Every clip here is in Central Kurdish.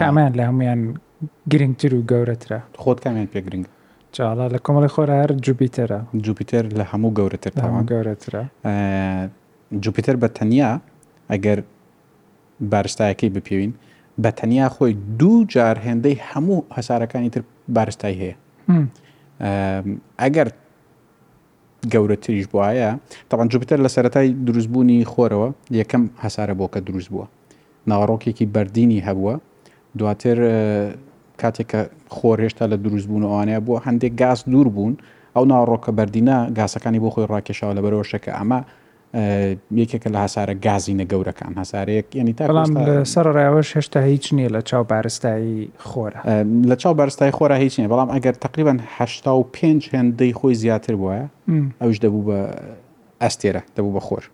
کامیان لە هەمویان گرنگتر و گەورەترە؟ خۆت کامیان پێ گرنگە؟ جاڵا لە کۆمەڵی خۆرا هەر جوپیتەرە. جوپیتەر لە هەموو گەورەتر تاوان. گەورەترە. جوپیتەر بە تەنیا ئەگەر بارستایەکەی بپێوین بە تەنیا خۆی دوو جار هێندەی هەموو هەسارەکانی تر بارستای هەیە. ئەگەر گەورەتریش بوایە، تەبعەن جوپیتەر لە سەرەتای دروست بوونی خۆرەوە یەکەم هەسارە بووە کە دروست بووە، ناوەڕۆکێکی بەردینی هەبووە، دواتر کاتێک کە خۆر هێشتا لە دروست بوون و ئەوانەیە بووە هەندێک گاز دوور بوون ئەو ناوەڕۆکە بەردینە گاسەکانی بۆ خۆی ڕاکێشاوە لەبەرەوەشە کە ئەمە یەکێکە لە هەسارە گازینە گەورەکان، هەسارەیەک یانی تاکو ئێستا. بەڵام لە سەڕەرایەوەش هێشتا هیچ نییە لە چاو بارستایی خۆرا. لە چاو بارستایی خۆرا هیچ نییە، بەڵام ئەگەر تەقریبەن هەشتا و پێنج هێندەی خۆی زیاتر بوایە، ئەویش دەبوو بە ئەستێرە، دەبوو بە خۆر.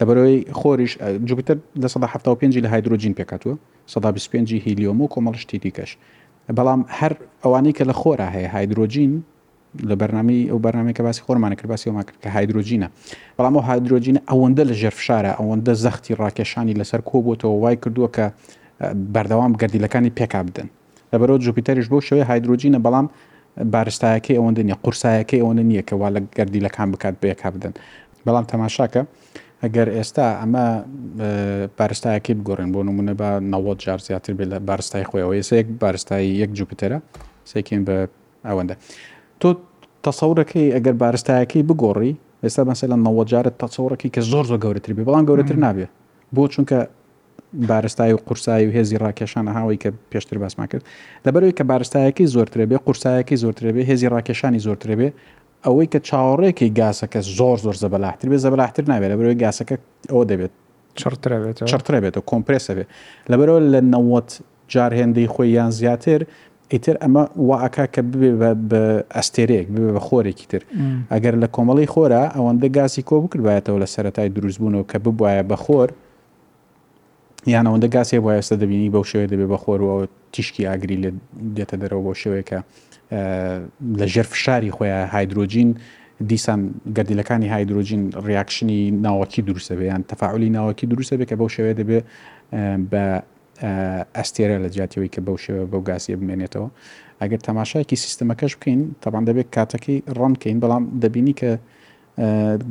لەبەرئەوەی خۆریش، جوپیتەر لە سەدا حەفتا و پێنج ی لە هایدرۆجین پێکهاتووە، سەدا بیست و پێنج ی هیلیۆم و کۆمەڵە شتی دیکەش. بەڵام هەر ئەوانەی کە لە خۆرا هەیە، هایدرۆجین لە بەرنامەی ئەو بەرنامەی کە باسی خۆرمانە کرد باسی ئەومان کرد کە هایدرۆجینە بەڵام ئەو هایدرۆجینە ئەوەندە لە ژێر فشارە ئەوەندە زەختی ڕاکێشانی لەسەر کۆبووتەوە وای کردووە کە بەردەوام گەردیلەکانی پێکا بدەن لەبەرەوە جوپیتەریش بۆ شوێ هایدرۆجینە بەڵام بارستایەکەی ئەوەندە نیە قورسایەکەی ئەوەندە نییە کە وا لە گەردیلەکان بکات بەیەکا بدەن بەڵام تەماشاکە ئەگەر ئێستا ئەمە بارستایەکەی بگۆڕن بۆ نمونە بە نەوە جار زیاتر بێت لە بارستای خۆیەوە ئێسەیەک بارستایی یەک جوپیتەرە سێکین بە ئەوەندە تۆ تەسەورەکەی ئەگەر بارستایەکەی بگۆڕی ئێستا مەسەلەن نەوەد جارە تەسەورەکەی کە زۆر زۆر گەورەتر بێ بەڵام گەورەتر نابێ بۆ چونکە بارستای و قورسایی و هێزی ڕاکێشان هاوی کە پێشتر باسمان کرد لەبەرەوەی کە بارستایەکەی زۆرترێ بێ قورسایەکەی زۆرترێ بێ هێزی ڕاکێشانی زۆرترێ بێ ئەوەی کە چاوەڕێکی گاسەکە زۆر زۆر زەبەلاحتر بێ زەبەلاحتر نابێت لە بەرەوەی گاسەکە ئەوە دەبێت چڕترە بێتەوە کۆمپرسە بێت لەبەرەوە لە نەوەت جار هێندەی خۆی یان زیاتر، ئیتر ئەمە وا ئەکا کە ببێ بە بە ئەستێرەیەک، ببێ بە خۆرێکی تر. ئەگەر لە کۆمەڵەی خۆرا ئەوەندە گازی کۆ بکردبایەتەوە لە سەرەتای دروستبوونەوە کە ببوایە بە خۆر، یان ئەوەندە گاز هەیبوایە ئێستا دەبینی بەو شێوەیە دەبێ بە خۆر و ئەوە تیشکی ئاگری لێ دێتە دەرەوە بەو شێوەیە کە لە ژێر فشاری خۆیان هایدرۆجین دیسان گەردیلەکانی هایدرۆجین ڕیاکشنی ناوەکی دروستە بێ یان تەفاعلی ناوەکی دروستە بێ کە بەو شێوەیە دەبێ بە ئەستێرە لە جیاتی ئەوەی کە بەو شێوە بەو گاسیە بمێنێتەوە ئەگەر تەماشایەکی سیستەمەکەش بکەین تەبان دەبێت کاتەکەی ڕەن کەین بەڵام دەبینی کە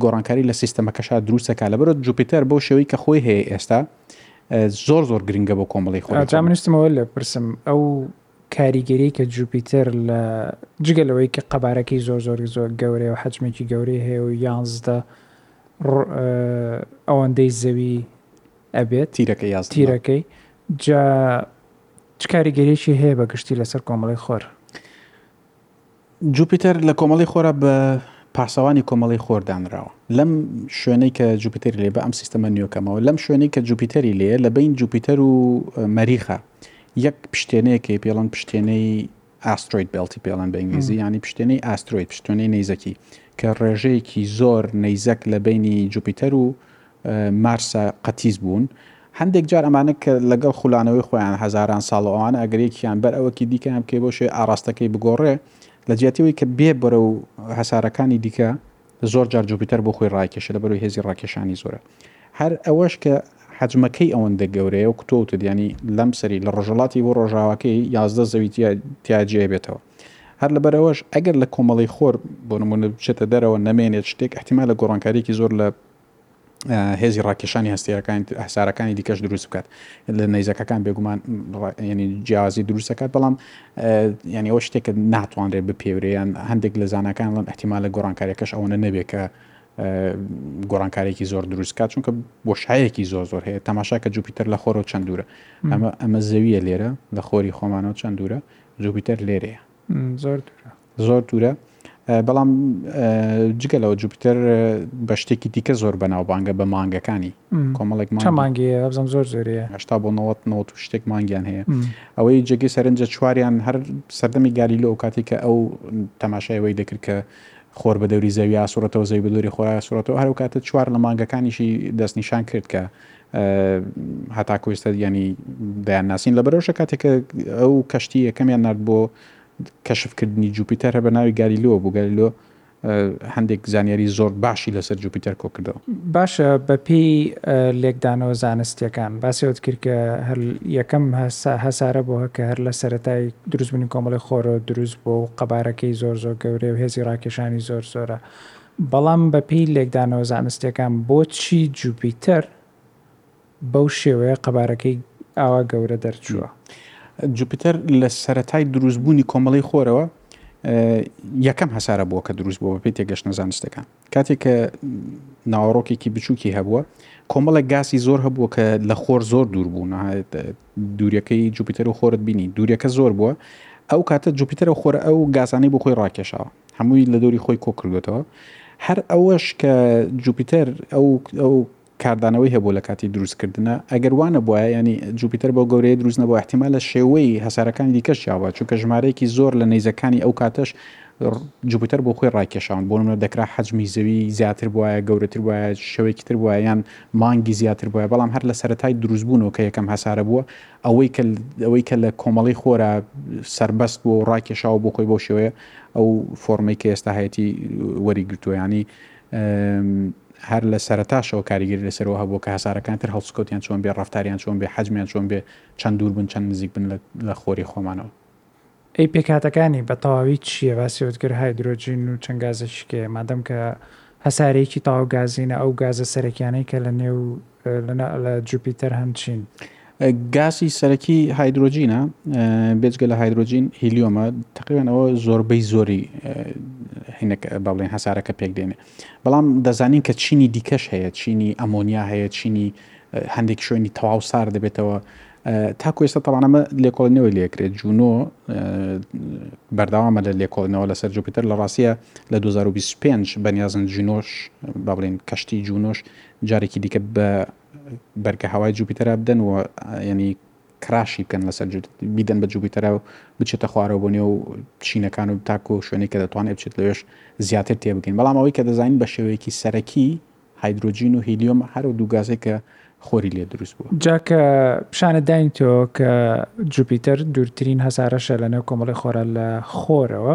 گۆڕانکاری لە سیستەمەکەشا دروستەکە لەبەرە جوپیتەر بەو شێوەی کە خۆی هەیە ئێستا زۆر زۆر گرنگە بۆ کۆمەڵی خۆجامنیستمەوە لە پرسم ئەو کاریگەری کە جوپیتەر لە جگە لەوەی کە قەبارەکەی زۆر زۆر زۆر گەورەیە و حەجمێکی گەورەی هەیە و یانزدە ئەوەندەی زەوی ئەبێت تیرەکەی، جا چ کاریگەریەکی هەیە بە گشتی لەسەر کۆمەڵەی خۆر؟ جوپیتەر لە کۆمەڵەی خۆرا بە پاسەوانی کۆمەڵەی خۆر دانراوە لەم شوێنەی کە جوپیتەری لێ بە ئەم سیستەمە نیۆکەمەوە لەم شوێنەی کە جوپیتەری لێ لە بین جوپیتەر و مەریخە یەک پشتێنەیەکی پێڵەن پشتێنەی ئاسترۆید بێڵتی پێڵێن بە ئینگلیزی یانی پشتێنەی ئاسترۆید پشتێنەی نەیزەکی کە ڕێژەیەکی زۆر نەیزەک لە بینی جوپیتەر و مارسە قەتیز بوون هەندێک جار ئەمانە کە لەگەڵ خولانەوەی خۆیان هزاران ساڵ و ئەوانە ئەگرێکیان بەر ئەوەکی دیکەیان بکەی بۆ شێ ئاراستەکەی بگۆڕێ لە جیاتیەوەی کە بێ بەرە و هەسارەکانی دیکە زۆر جار جوپیتەر بۆ خۆی ڕایکێشێ لەبەرەوەی هێزی ڕاکێشانی زۆرە هەر ئەوەش کە حەجمەکەی ئەوەندە گەورەیە وەکو تۆ وتت یانی لەم سەری لە ڕۆژهەڵاتی بۆ ڕۆژاواکەی یازدە زەوی تیا- تیا جێ بێتەوە هەر لەبەرەوەش ئەگەر لە کۆمەڵی خۆر بۆ نمونە بچێتە دەرەوە نەمێنێت شتێک احتیمالە گۆڕانکاریکی زۆر لە هێزی ڕاکێشانی هەستیارەکانی هەسارەکانی دیکەش دروست بکات لە نەیزەکەکان بێگومان ینی جیازی دروست دەکات بەڵام ینی ئەو شتێکە ناتوانرێت بپێورەیان هەندێک لە زانکان لەم احتیمال لە گۆڕانکاریەکەش ئەوەنە نەبێت کە گۆڕانکارێکی زۆر دروستکات چونکە بۆشایەکی زۆر زۆر هەیە تەماشا کە جوپیتەر لە خۆرەوە چەند دوورە ئەمە ئەمە زەویە لێرە لە خۆری خۆمانەوە چەند دوورە جوپیتەر لێرەیە زۆر زۆر دوورە، بەڵام جگە لەوە جوپیتەر بە شتێکی دیکە زۆر بەناوبانگە بە مانگەکانی کۆمەڵێک مانگ. چەند مانگی هەیە؟ وابزانم زۆر زۆری هەیە. هەشتا بۆ نەوەد نەوەد و شتێک مانگیان هەیە. ئەوەی جێگەی سەرنجە چواریان هەر سەردەمی گالیلۆ ئەو کاتێک کە ئەو تەماشای ئەوەی دەکرد کە خۆر بە دەوری زەوی ئاسوڕێتەوە زەوی بە دەوری خۆرای ئاسوڕێتەوە هەر ئەو کاتە چوار لە مانگەکانیشی دەستنیشان کرد کە هەتاکو ئێستا یانی دەیانناسین لەبەرەوشە کاتێک کە ئەو کەشتی یەکەمیان نرد بۆ کەشف کردنی جوپیتەر هەر بە ناوی گالیلۆوە بوو، گالیلۆ هەندێک زانیاری زۆر باشی لە سەر جوپیتەر کۆ کردەوە. باشە بە پێی لێکدانەوە زانستیەکان باسی ئەوەت کرد کە هەر یەکەم هەسارە بووه کە هەر لە سەرەتای دروست بوونی کۆمەڵی خۆرەوە دروست بووە و قەبارەکەی زۆر زۆر گەورەیە و هێزی ڕاکێشانی زۆر زۆرە بەڵام بە پێی لێکدانەوە زانستیەکان بۆچی جوپیتەر بەو شێوەیە قەبارەکەی ئاوا گەورە دەرچووە. جوپیتەر لە سەرەتای دروستبوونی کۆمەڵەی خۆرەوە یەکەم هەسارە بووە کە دروست بووە بەپێی تێگەشتنە زانستەکان کاتێک کە ناوەڕۆکێکی بچووکی هەبووە کۆمەڵێک گاسی زۆر هەبووە کە لە خۆر زۆر دوور بوون دوورەکەی جوپیتەر و خۆرت بینی دوورەکە زۆر بووە ئەو کاتە جوپیتەر و خۆر ئەو گازانەی بۆ خۆی ڕاکێشاوە هەمووی لە دەوری خۆی کۆکردوێتەوە هەر ئەوەش کە جوپیتەر ئەو ئەو کاردانەوەی هەبووە لە کاتی دروست کردنا، ئەگەر وا نەبوایە یانی جوپیتەر بەو گەورەیە دروست نەبووە ئیحتیمالە شێوەی هەسارەکانی دیکەش جیابوایە چونکە ژمارەیەکی زۆر لە نەیزەکانی ئەو کاتەش جوپیتەر بۆ خۆی ڕاکێشاون بۆ نمونە دەکرا حەجمی زەوی زیاتر بوایە گەورەتر بوایە شەوێکی تر بوایە یان مانگی زیاتر بوایە بەڵام هەر لە سەرەتای دروستبوونەوە کە یەکەم هەسارە بووە ئەوەی کە ئەوەی کە لە کۆمەڵی خۆرا سربەست بۆ ڕاکێشاوە بۆ خۆی بۆ شێوەیە ئەو فۆرمەی کە ئێستا هەیەی وەری گرتووە ینی هەر لە سەرەتاشەوە کاریگەری لەسەرەوە هەبووە کە هەسارەکان تر هەڵسوکەوتیان چۆن بێ، ڕەفتاریان چۆن بێ، حەجمیان چۆن بێ، چەند دوور بن، چەند نزیک بن لە خۆری خۆمانەوە. ئەی پێکهاتەکانی بە تەواوی چییە؟ باسی ئۆتگەر هایدرۆجین و چەند گازێکی کەیە، مادەم کە هەسارەیەکی تەواو گازینە، ئەو گازە سەرەکیانەی کە لە نێو. لە جوپیتەر هەن چین؟ گازی سەرەکی هایدرۆجینە، بێجگە لە هایدرۆجین هیلیۆمە، تقریبا ئەوە زۆربەی زۆری بەڵێن هەسارەکە پێک دێنێ بەڵام دەزانین کە چینی دیکەش هەیە چینی ئەمۆنیا هەیە چینی هەندێک شوێنی تەواو سار دەبێتەوە تاکو ئێستا تەوانەمە لێکۆڵنەوەی لەکرێت جوونۆ بەرداوامە لە لێکۆڵنەوە لەسەر جوپیتر لە ڕاستە لە 2025 بەنیازن جنۆش بەڵین کەشتی جوونۆش جارێکی دیکە بە بەرگە هەوای جوپیتەرا بدەن و ینی کراشی بکەن لەسەر بیدەن بە جوپیتەرا و بچێتە خوارەوە بۆ نێو چینەکان و تاکو و شوێنی کە دەتوانێت بچێت لەوێش زیاتر تێبگەین بەڵام ئەوەی کە دەزانین بە شێوەیەکی سەرەکی هایدروۆجین و هیلیۆم هەر و دووگازێک کە خۆری لێ دروست بوو جاکە پیشانە داین تۆ کە جوپیتەر دوورترین هەسارەشە لە نێو کۆمەڵی خۆرە لە خۆرەوە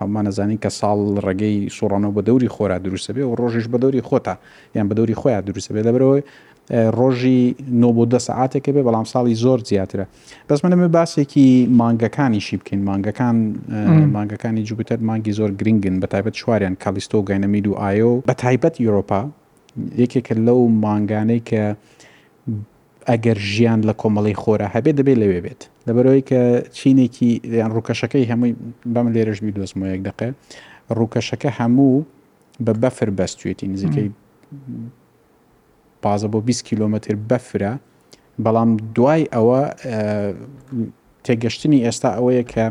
هەموومان ئەزانین کە ساڵ ڕێگەی سوڕانەوە بە دەوری خۆرا دروست ئەبێ و ڕۆژیش بە دەوری خۆتا یان بە دەوری خۆیان دروست ئەبێ لەبەرەوەی ڕۆژی نۆ بۆ دە سەعاتێک ئەبێ بەڵام ساڵی زۆر زیاترە بەس من ئەمێ باسێکی مانگەکانیشی بکەین مانگەکان مانگەکانی جوپیتەر مانگی زۆر گرنگن بە تایبەت چواریان کالیستۆ و گاینەمید و ئایۆ بە تایبەت یۆرۆپا یەکێکە لەو مانگانەی کە ئەگەر ژیان لە کۆمەڵەی خۆرا هەبێت دەبێت لەوێ بێت لەبەرەوەی کە چینێکی یان ڕووکەشەکەی هەمووی بەم لێرەش بیدۆزمەوە یەک دقە ڕووکەشەکە هەموو بە بەفر بەستێتی نزیکەی پازە بۆ 20 کیلومتر بەفرە بەڵام دوای ئەوە تێگەشتنی ئێستا ئەوەیە کە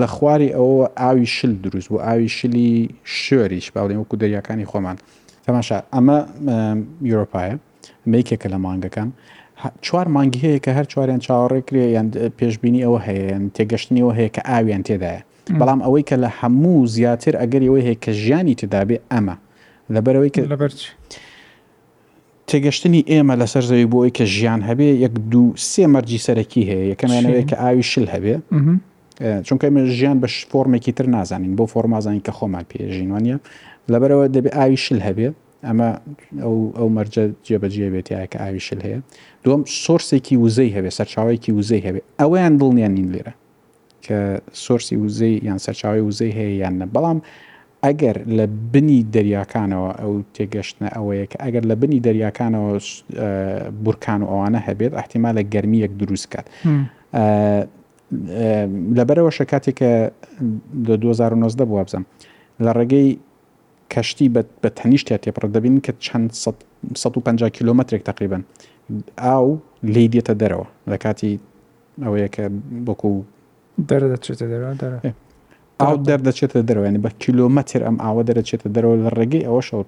لە خواری ئەوە ئاوی شل دروست بۆ ئاوی شلی شوێریش باڵێن وەکو دەریاکانی خۆمان تەماشا ئەمە یورۆپایە بە یەکێکە لە مانگەکان چوار مانگی هەیە کە هەر چواریان چاوەڕێ کرێ یان پێشببینی ئەوە هەیە یان تێگەشتنی ئەوە هەیە کە ئاویان تێدایە بەڵام ئەوەی کە لە هەموو زیاتر ئەگەری ئەوەی هەیە کە ژیانی تدابێ ئەمە لەبەرەوەی کە لەبەرچ تێگەشتنی ئێمە لەسەر زەوی بۆ ئەوی کە ژیان هەبێ یەک دوو سێ مەرجی سەرەکی هەیە یەکەمیانەوەی کە ئاوی شل هەبێ چونکە ئێمە ژیان بە فۆرمێکی تر نازانین بۆ فۆرمازانین کە خۆمان پێژینوانە لەبەرەوە دەبێ ئاوی شل هەبێ ئەمە ئەو ئەو مەرجە جێبەجێ بێت تایە کە ئاوی شل هەیە دوم سۆرسێکی وزەی هەبێ سەرچاوێکی وزەی هەبێ ئەویان دڵنیان نین لێرە کە سۆرسی وزەی یان سەرچاوی وزەی هەیە یان نە بەڵام ئەگەر لە بنی دەریاکانەوە ئەو تێگەشتە ئەوەیە کە ئەگەر لە بنی دەریاکانەوە بورکان و ئەوانە هەبێت احتیما لە گەرمیەک دروست کات لەبەرەوە شکاتێکە لە 2009 بووە بزەم لە ڕێگەی کەشتی بە بە تەنیشتیا تێپەڕێت دەبینن کە چەند سەد سەد و پەنجا کیلۆمەترێک تەقریبەن ئاو لێی دێتە دەرەوە لە کاتی ئەوەیە کە وەکو دەردەچێتە دەرەوە دەرە ئێ. ئاو دەردەچێتە دەرەوە ینی بە کیلۆمەتر ئەم ئاوە دەرەچێتە دەرەوە لە ڕێگەی ئەوەشەوە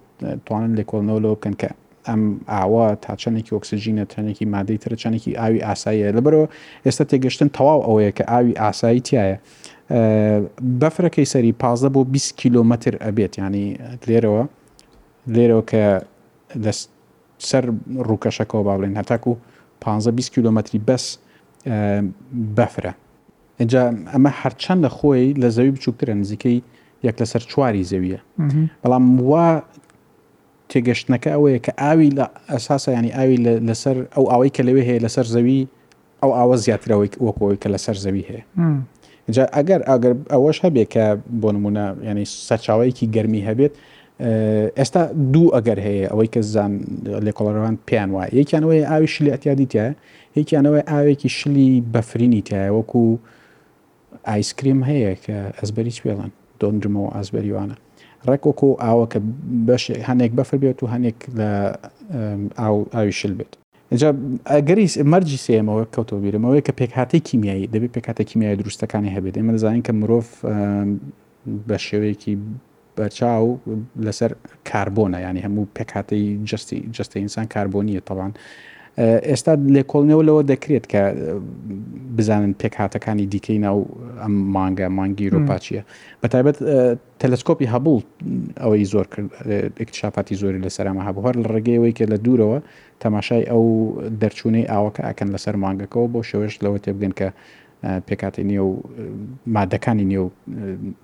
توانن لێکۆڵنەوە لەوە بکەن کە ئەم ئاوە تا چەندێکی ئۆکسجینە، چەندێکی مادەی ترە، چەندێکی ئاوی ئاساییە. لەبەرئەوە ئێستا تێگەشتن تەواو ئەوەیە کە ئاوی ئاسایی تیایە. بەفرەکەی سەری پازدە بۆ بیست کیلۆمەتر ئەبێت، یانی لێرەوە لێرەوە کە لە سەر ڕووکەشەکەەوە با بڵێن هەتاکو پازدە بیست کیلۆمەتری بەس بەفرە. ئەجا ئەمە هەرچەندە خۆی لە زەوی بچووکترە نزیکەی یەک لەسەر چواری زەویە بەڵام وا تێگەشتنەکە ئەوەیە کە ئاوی لە ئەساسا یانی ئاوی لەسەر ئەو ئاوەی کە لەوێ هەیە لەسەر زەوی ئەو ئاوە زیاترەوەی وەک ئەوەی کە لەسەر زەوی هەیە جا ئەگەر ئەگەر ئەوەش هەبێت کە بۆ نمونە ینی سەرچاوەیەکی گەرمی هەبێت ئێستا دوو ئەگەر هەیە ئەوەی کە زان لێکۆڵەرەوان پێیان وایە یەکیانەوەی ئاوی شلی ئەتیادیتە یەکیانەوەی ئاوێکی شلی بەفرینی تایە وەکو ئایسکریم هەیە کە ئەزبەری چ پێڵێن دۆنگمەوە ئازبەری وانە ڕێک وەکو ئاوەکە بەش هەنێک بەفر بێت و هەنێک لە ئاو ئاوی شل بێت جا ئەگەری مەرجی سێمەوە کەوتەوە بیرمەوەی کە پێکهاتەی کیمیایی دەبێت پێکاتە کیمیای دروستەکانی هەبێت ئێمە دەزانین کە مرۆڤ بە شێوەیەکی بەرچاو لەسەر کاربۆنە یعنی هەموو پێکاتەی جستی جستە ئینسان کاربۆنیە تەوان ئێستا لێکۆڵنەوە لەوە دەکرێت کە بزانن پێکاتەکانی دیکەی ناو ئەم مانگە مانگی رۆپاچیە بە تایبەت تەلسکۆپی هەبوو ئەوەی زۆر کرد اکتشافاتی زۆری لەسەرمە هەبوو هەر لە ڕێگەیەوەی کە لە دوورەوە تەماشای ئەو دەرچوونەی ئاوەکە ئەکەن لەسەر مانگەکەەوە بۆ شێوەش لەوە تێبگەن کە پێکهاتەی نێو مادەکانی نێو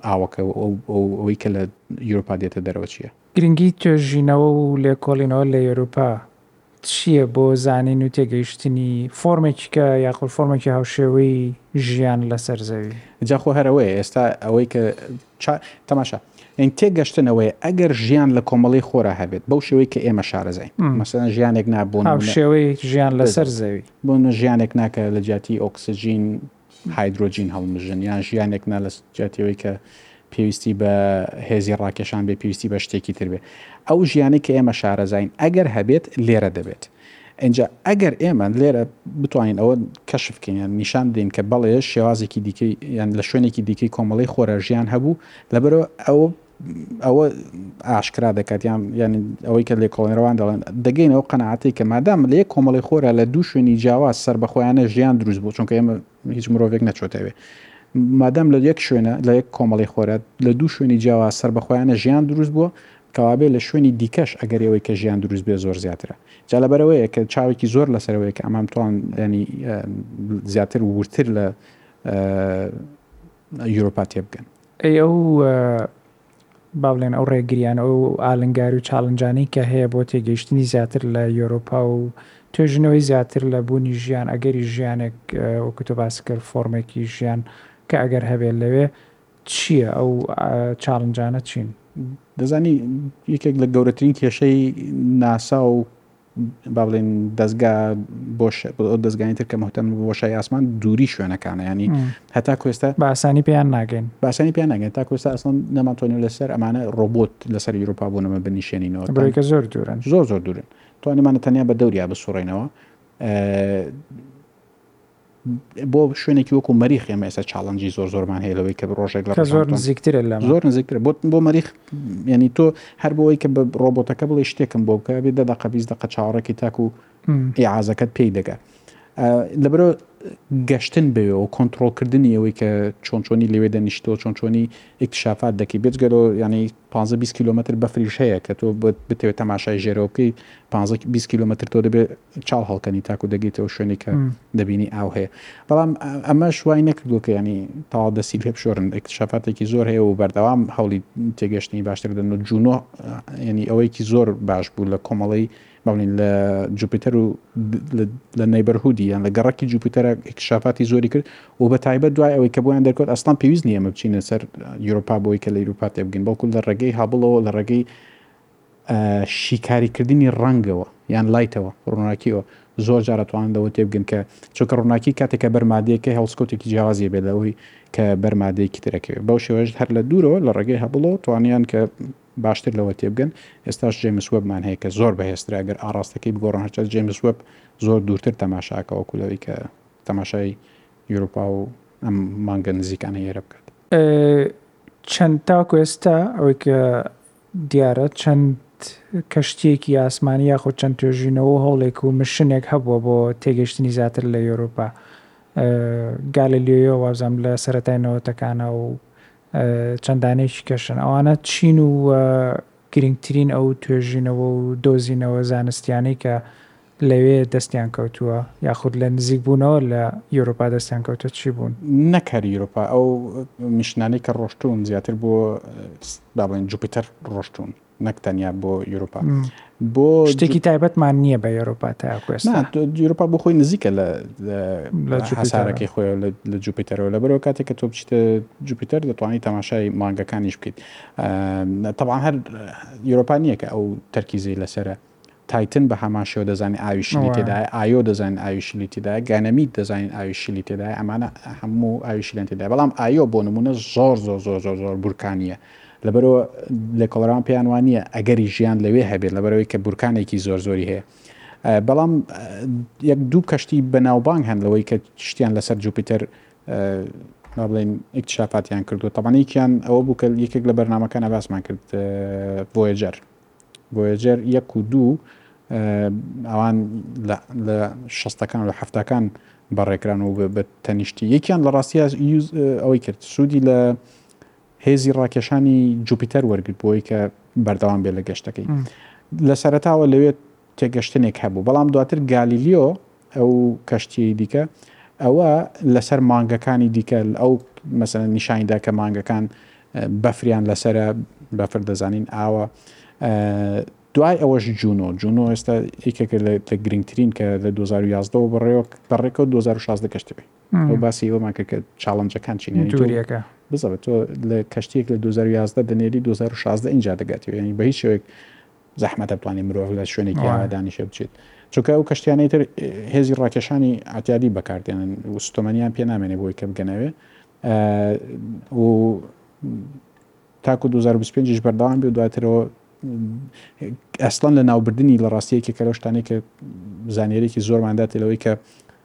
ئاوەکە و ئەوەی کە لە یۆروپا دێتە دەرەوە چییە؟ گرنگی توێژینەوە و لێکۆڵینەوە لە یۆروپا چییە بۆ زانین و تێگەیشتنی فۆرمێکیکە یاخود فۆرمێکی هاوشێوەی ژیان لەسەر زەوی؟ جا خۆ هەر ئەوەیە ئێستا ئەوەی کە چا تەماشا یانی تێگەشتن ئەوەیە ئەگەر ژیان لە کۆمەڵەی خۆرا هەبێت بەو شێوەی کە ئێمە شارەزاین مەسەلەن ژیانێک نا بۆ نموونە هاوشێوەی ژیان لەسەر زەوی بۆنە ژیانێک نا کە لە جیاتی ئۆکسجین هایدرۆجین هەڵمژن یان ژیانێک نا لە جیاتیەوەی کە پێویستی بە هێزی ڕاکێشان بێ پێویستی بە شتێکی تر بێ ئەو ژیانی کە ئێمە شارەزاین ئەگەر هەبێت لێرە دەبێت ئەجا ئەگەر ئێمە لێرە بتوانین ئەوە کەشفکەین یان نیشان بدەین کە بەڵێ شێوازێکی دیکەی یان لە شوێنێکی دیکەی کۆمەڵی خۆرە ژیان هەبوو لەبەرەوە ئەو ئەوە ئاشکرا دەکات یان یانی ئەوەی کە لێکۆڵێنەرەوان دەڵێن دەگەینە ئەو قەنەعاتەی کە مادام لە یەک کۆمەڵی خۆرا لە دوو شوێنی جیاواز سربەخۆیانە ژیان دروست بوو چونکە ئێمە هیچ مرۆڤێک نەچۆتەوێ مادام لە یەک شوێنە لە یەک کۆمەڵی خۆرا لە دوو شوێنی جیاواز سربەخۆیانە ژیان دروست بووە کەوابێ لە شوێنی دیکەش ئەگەر ئەوەی کە ژیان دروست بێ زۆر زیاترە جا لەبەرەوەیە کە چاوێکی زۆر لەسەرەوەی کە ئەمام توان ینی زیاتر وورتر لە یورۆپا تێبگەن ئەی ئەو با بڵێن ئەو ڕێگریانە ئەو ئالنگاری و چاڵنجانەی کە هەیە بۆ تێگەیشتنی زیاتر لە یۆرۆپا و توێژینەوەی زیاتر لە بوونی ژیان ئەگەری ژیانێک وەکو تۆ باس کرد فۆرمێکی ژیان کە ئەگەر هەبێت لەوێ چییە ئەو چاڵنجانە چین؟ دەزانی یەکێک لە گەورەترین کێشەی ناسا و با بڵێن دەزگا بۆ ئەو دەزگانی تر کە مهتەم بۆشای ئاسمان دووری شوێنەکانە ینی هەتا کوێستا باسانی پێیان ناگەین باسانی پێیان ناگەن تا کوێستا ئەسڵم نەمانتوانین لەسەر ئەمانە ڕۆبۆت لەسەر یورۆپا بوونەمە بنیشێنینەوە بڕێکە زۆر دوورن زۆر زۆر دوورن توانیمانە تەنیا بە دەوریا بسوڕێنەوە بۆ شوێنێکی وەکو مەریخ ئێمە ئێستا چاڵنجی زۆر زۆرمان هەیە لەوەی کە ڕۆژێک لە زۆر نزیکترە لە زۆر نزیکتر بۆ بۆ مەریخ ینی تۆ هەر بۆەوەی کە بە ڕۆبۆتەکە بڵێ شتێکم بۆ بکە بێ دە دەقە بیست دەقە چاوەڕێکی تاکو ئیعازەکەت پێی دەگە لەبەرەوە گەشتن بێ و کۆنتترۆلکردنی ئەوەی کە چۆن چۆنی لەوێ دەنیشتۆ چۆن چۆنی ئیکتشافات دەکەی بێتگەلۆ ینی 15 کیلومتر بەفریش هەیە کە تۆ بتەوێت تەماشای ژێرەوە بکەی 15 کیلومتر تۆ دەبێت چاو هەڵکەنی تاکو دەگەیتە ئەو شوێنەی کە دەبینی ئاو هەیە بەڵام ئەمەش وای نەکردووە کە ینی تەواو دەستی پێ بشۆرن ئەکتشافاتێکی زۆر هەیە و بەردەوام هەوڵی تێگەشتنی باشتر دەن و جوونۆ ینی ئەوەیەکی زۆر باش بوو لە کۆمەڵی بەڵین لە جوپیتەر و لە نەیبەرهودی یان لە گەڕکی جوپیتەرە ئکشافاتی زۆری کرد و بە تایبەت دوای ئەوەی کە بۆیان دەرکەوت ئەستان پێویست نیە مە بچینە سەر یورۆپا بۆی کە لە یورپا تێبگەین بەڵکو لە ڕێگەی هابڵەوە لە ڕێگەی شیکاریکردنی ڕەنگەوە یان لایتەوە، ڕووناکیەوە، زۆر جار ئەتوانن لەوە تێبگەن کە چونکە ڕووناکی کاتێک کە بەر مادەیەکەی هەڵسکەوتێکی جیاوازی هەبێت لەوەی کە بەر مادەیەکی تر ئەکەوێت بەو شێوەیەش هەر لە دوورەوە لە ڕێگەی هەبڵەوە توانیان کە باشتر لەوە تێبگەن ئێستاش جێمس وەبمان هەیە کە زۆر بەهێزترە گەر ئاڕاستەکەی بگۆڕن هەرچەند جێمس وەب زۆر دوورتر تەماشاکە وەکو لەوەی کە تەماشای یورۆپا و ئەم مانگە نزیکانە ئێرە بکات چەند تاکو ئێستا ئەوەی کە دیارە چەند کەشتییەکی ئاسمانی یاخود چەند توێژینەوە و هەوڵێک و مشنێک هەبووە بۆ تێگەیشتنی زیاتر لە یۆروپا. گالیلیۆیۆ وابزانم لە سەرەتای نەوەتەکانە و چەند دانەیەکی کەشن. ئەوانە چین و گرنگترین ئەو توێژینەوە و دۆزینەوە زانستیانەی کە لەوێ دەستیان کەوتووە یاخود لە نزیک بوونەوە لە یۆرۆپا دەستیان کەوتووە چی بوون؟ نەک هەر یۆرۆپا ئەو میشنانەی کە ڕۆشتوون زیاتر بۆ با بڵێن جوپیتەر ڕۆشتوون نەک تەنیا بۆ یۆرۆپا بۆ شتێکی تایبەتمان نییە بە یۆرۆپا تاکو ئێستا نا تۆ یۆرۆپا بۆ خۆی نزیکە لە لە جوپیتەر. هەسارەکەی خۆی لە لە جوپیتەرەوە لەبەرەوە کاتێک کە تۆ بچیتە جوپیتەر دەتوانانی تەماشای مانگەکانیش بکەیت آه، طبعا هەر یۆرۆپا نییە کە ئەو تەرکیزی لەسەرە تایتن بە هەمان شێوە دەزانین ئاوی شلی تێدایە، ئایۆ دەزانین ئاوی شلی تێدایە، گانەمیت دەزانین ئاوی شلی تێدایە، ئەمانە هەموو ئاوی شلیان تێدایە، بەڵام ئایۆ بۆ نموونە زۆر زۆر زۆر زۆر زۆر بورکانییە، لەبەرەوە لێکۆڵەران پێیان وا نییە ئەگەری ژیان لەوێ هەبێت لەبەرەوەی کە بورکانێکی زۆر زۆری هەیە، بەڵام یەک دوو کەشتی بەناوبانگ هەن لەوەی کە شتیان لەسەر جوپیتەر با بڵێن ئیکتشافاتیان کردووە، تەبەنێکیان ئەوە بوو کە یەکێک لە بەرنامەکانە باسمان کرد ڤۆیەجەر. ڤۆیەجەر یەک و دوو ئەوان لە شەستەکان لە حەفتاکان بەڕێکران و بە تەنیشتی یەکیان لە ڕاستیاش ئەوەی کرد سوودی لە هێزی ڕاکێشانی جوپیتەر وەرگرت بۆی کە بەردەوام بێ لە گەشتەکەی لە سەرتاوە لەوێت تێگەشتنێک هەبوو بەڵام دواتر گالیلیۆ ئەو کەشتییەی دیکە ئەوە لەسەر مانگەکانی دیکە ئەو مەسەن نیشانیدا کە مانگەکان بەفریان لەسرە بەفر دەزانین ئاوە دوای ئەوەش جوونۆ جوونۆ ئێستا یکێکە لە تە گرنگترین کە لە 2011 بڕێوە بەڕێکەوە 2016 کەشتبێ ئەو باسی ئەومان کە چاڵنجەکان چینەکە بزەبێت تۆ لە کەشتێک لە 2011 دەنێری 2016 اینجا دەگاتەوە ینی بە هیچ شوێک زەحمەتە بتوانێت مرۆڤ لە شوێنێکی ئاوا دانیشێ بچێت چونکە ئەو کەشتیانەی تر هێزی ڕاکێشانی ئاتیادی بەکاردێنن و ستۆمەنیان پێ نامێنێ بۆی کە بگەنەوێ و تاکو 2025 بەردەوام بێ دواترەوە ئەسڵەن لە ناوبردنی لە ڕاستیەکی کەرەشتانی کە زانێرێکی زۆرماندا تێلەوەی کە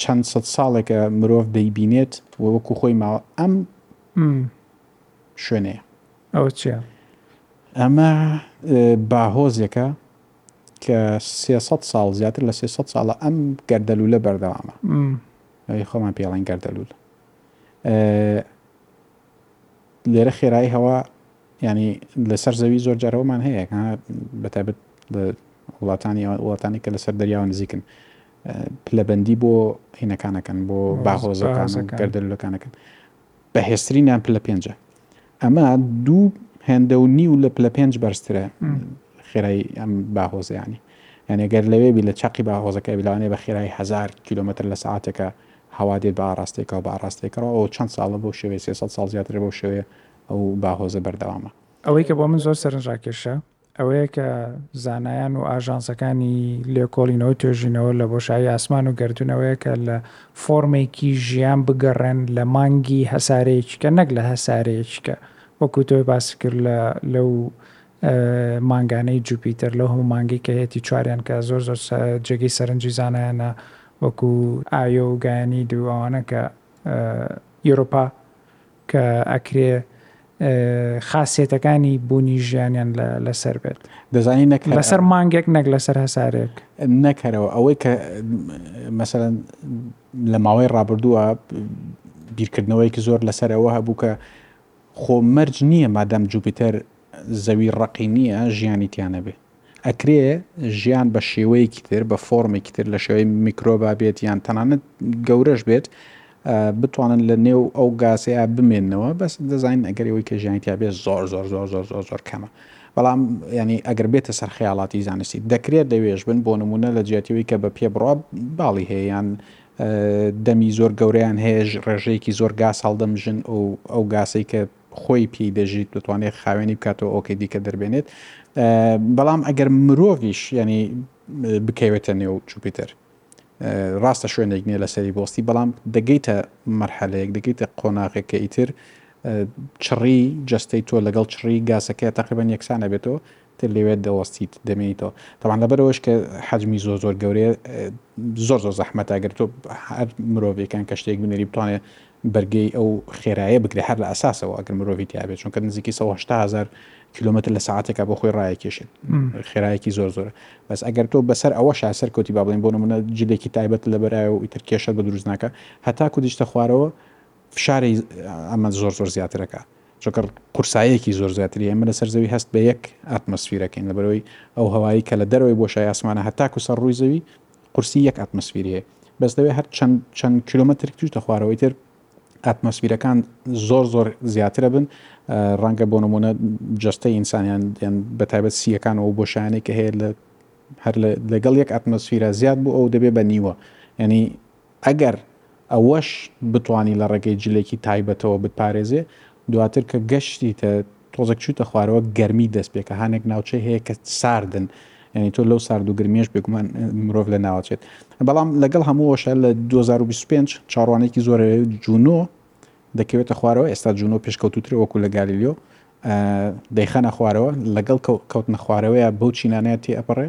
چەند سەد ساڵێکە مرۆڤ دەیبینێت و وەکو خۆی ماوە ئەم شوێنەیە ئەوە چیە؟ ئەمە باهۆزێکە کە سێسەد ساڵ زیاتر لە سێسەد ساڵە ئەم گەردەلوولە بەردەوامە ئەوی خۆمان پێڵین گەردەلوول لێرە خێرایی هەوا ینی لەسەر زەوی زۆر جارەوەمان هەیە بەتابەت لە وڵاتانی وڵاتانی کە لەسەر دەریاوە نزیکن پلەبەندی بۆ عینەکان ئەکەن بۆ باهۆزەکان و گەردەلوولەکان ئەکەن بەهێزترینیان پلە پێنجە ئەمە دوو هێندە و نیو لە پلە پێنج بەرزترە خێرای ئەم باهۆزیانی یعنی گەر لەوێبی لە چاقی باهۆزەکە بلانێ بە خێرای هزار کیلومتر لە ساعتەکە هەوا دێت بە ئاراستێکەوە بە ئاراستێکەوە ئەو چەند ساڵە بۆ شێوێ 300 ساڵ زیاتر بۆ شوێ ئەو باهۆزە بەردەوامە ئەوەی کە بۆ من زۆر سەرنجڕاکێشە ئەوەیە کە زانایان و ئاژانسەکانی لێکۆڵینەوەی توێژینەوە لە بۆشایی ئاسمان و گەردوون ئەوەیە کە لە فۆرمێکی ژیان بگەڕێن لە مانگی هەسارەیەکیکە نەک لە هەسارەیەکیکە وەکو تۆی باست کرد لە لەو مانگانەی جوپیتەر لەو هەموو مانگی کە هەیەتی چواریان کە زۆر زۆر جێگەی سەرنجی زانایانە وەکو ئایۆ و گایانی دوو ئەوانە کە یۆرۆپا کە ئەکرێ خاسیەتەکانی بوونی ژیانیان لەسەر بێت دەزانی نەک لەسەر مانگێک نەک لەسەر هەسارێک نەکەرەوە ئەوەی کە مەسەرەن لە ماوەی ڕابردووە بیرکردنەوەیکی زۆر لەسەر ئەوە هەبوو کە خۆ مەرج نییە مادەم جوپیتەر زەوی ڕقی نییە ژیانی تیانە بێ ئەکرێ ژیان بە شێوەیەکی تر، بە فۆرمێکی تر لە شێوەی میکرۆبا بێت یان تەنانەت گەورەش بێت بتوانن لە نێو ئەو گازەیە بمێنەوە بەس دەزانین ئەگەر ئەوەی کە ژیانی تیا بێت زۆر زۆر زۆر زۆر زۆر زۆر کەمە بەڵام ینی ئەگەر بێتە سەر خەیاڵاتی زانستی دەکرێت لەوێش بن بۆ نمونە لە جیاتیەوەی کە بە پێ بڕا باڵی هەیەیان دەمی زۆر گەوریان هەیەش ڕێژەیەکی زۆر گاز هەڵدەمژن و ئەو گاسەی کە خۆی پێی دەژیت دەتوانێت خاوێنی بکاتەوە ئەوکەی دیکە دەربێنێت بەڵام ئەگەر مرۆڤش ینی بکەوێتە نێو جوپیتەر ڕاستە شوێنێک نیە لەسەری بۆستی بەڵام دەگەیتە مەرحەلەیەک دەگەیتە قۆناغێکە ئیتر چڕی جستەی تۆ لەگەڵ چڕی گاسەکە تەقیبەن یەکسانە بێتەوە تر لەوێ دەوەستیت دەمێنیتەوە تەبعەن لەبەر ئەوەش کە حەجمی زۆر زۆر گەورەیە زۆر زۆر زەحمەتە ئەگەر تۆ هەر مرۆڤێکان کە شتێک بنێری بتوانێت بەرگەی ئەو خێرایە بگرێ هەر لە ئەساسەوە ئەگەر مرۆڤی تیاابێت چونکە نزیکی 1970 هزار کیلومتر لە ساعتێکا بۆ خۆی ڕایەکێشێت خێرایەکی زۆر زۆرە بەس ئەگەر تۆ بەسەر ئەوە شاسەر کەوتی با بڵێن بۆ نمونە جلێکی تایبەت لەبەرایە و ئیتر کێشە بە دروست ناکە هەتاکو دیشتە خوارەوە فشاری ئەمە زۆر زۆر زیاتر ئەکا چونکە قورسایەکی زۆر زیاتری ئێمە لەسەر زەوی هەست بە یەک ئاتمۆسفیرەکەین لەبەرەوەی ئەو هەوایی کە لە دەرەوەی بۆشای ئاسمانە هەتاکو سەر ڕووی زەوی قورسی یەک ئاتمۆسفیری هەیە بەس دەوێ هەر چەند چەند کیلومتر توش دەخوارەوەی تر ئاتمۆسفیرەکان زۆر زۆر زیاترە بن ڕەنگە بۆ نمونە جستە ئینسانیان یان بە تایبەت سیەکان و بۆ شانێک کە هەیە لە هەر لەگەڵ یەک ئاتمۆسفیرە زیاد بوو ئەو دەبێ بە نیوە ینی ئەگەر ئەوەش بتوانی لە ڕێگەی جلێکی تایبەتەوە بتپارێزێ، دواتر کە گەشتیتە تۆزێک چوویتە خوارەوە گەرمی دەست پێکا، هانێک ناوچەی هەیە کە ساردن یانی تۆ لەو سارد و گرمیەش بێگومان مرۆڤ لە ناوەچێت بەڵام لەگەڵ هەمووەشە لە 2025 چاڕوانێکی زۆر جوونۆ دەکەوێتە خوارەوە ئێستا جوونۆ پێشکەوتوترە وەکو لە گالیلیۆ دەیخەنە خوارەوە لەگەڵ کەوتنە خوارەوەیە بەو چینانەیە تێ ئەپەڕێ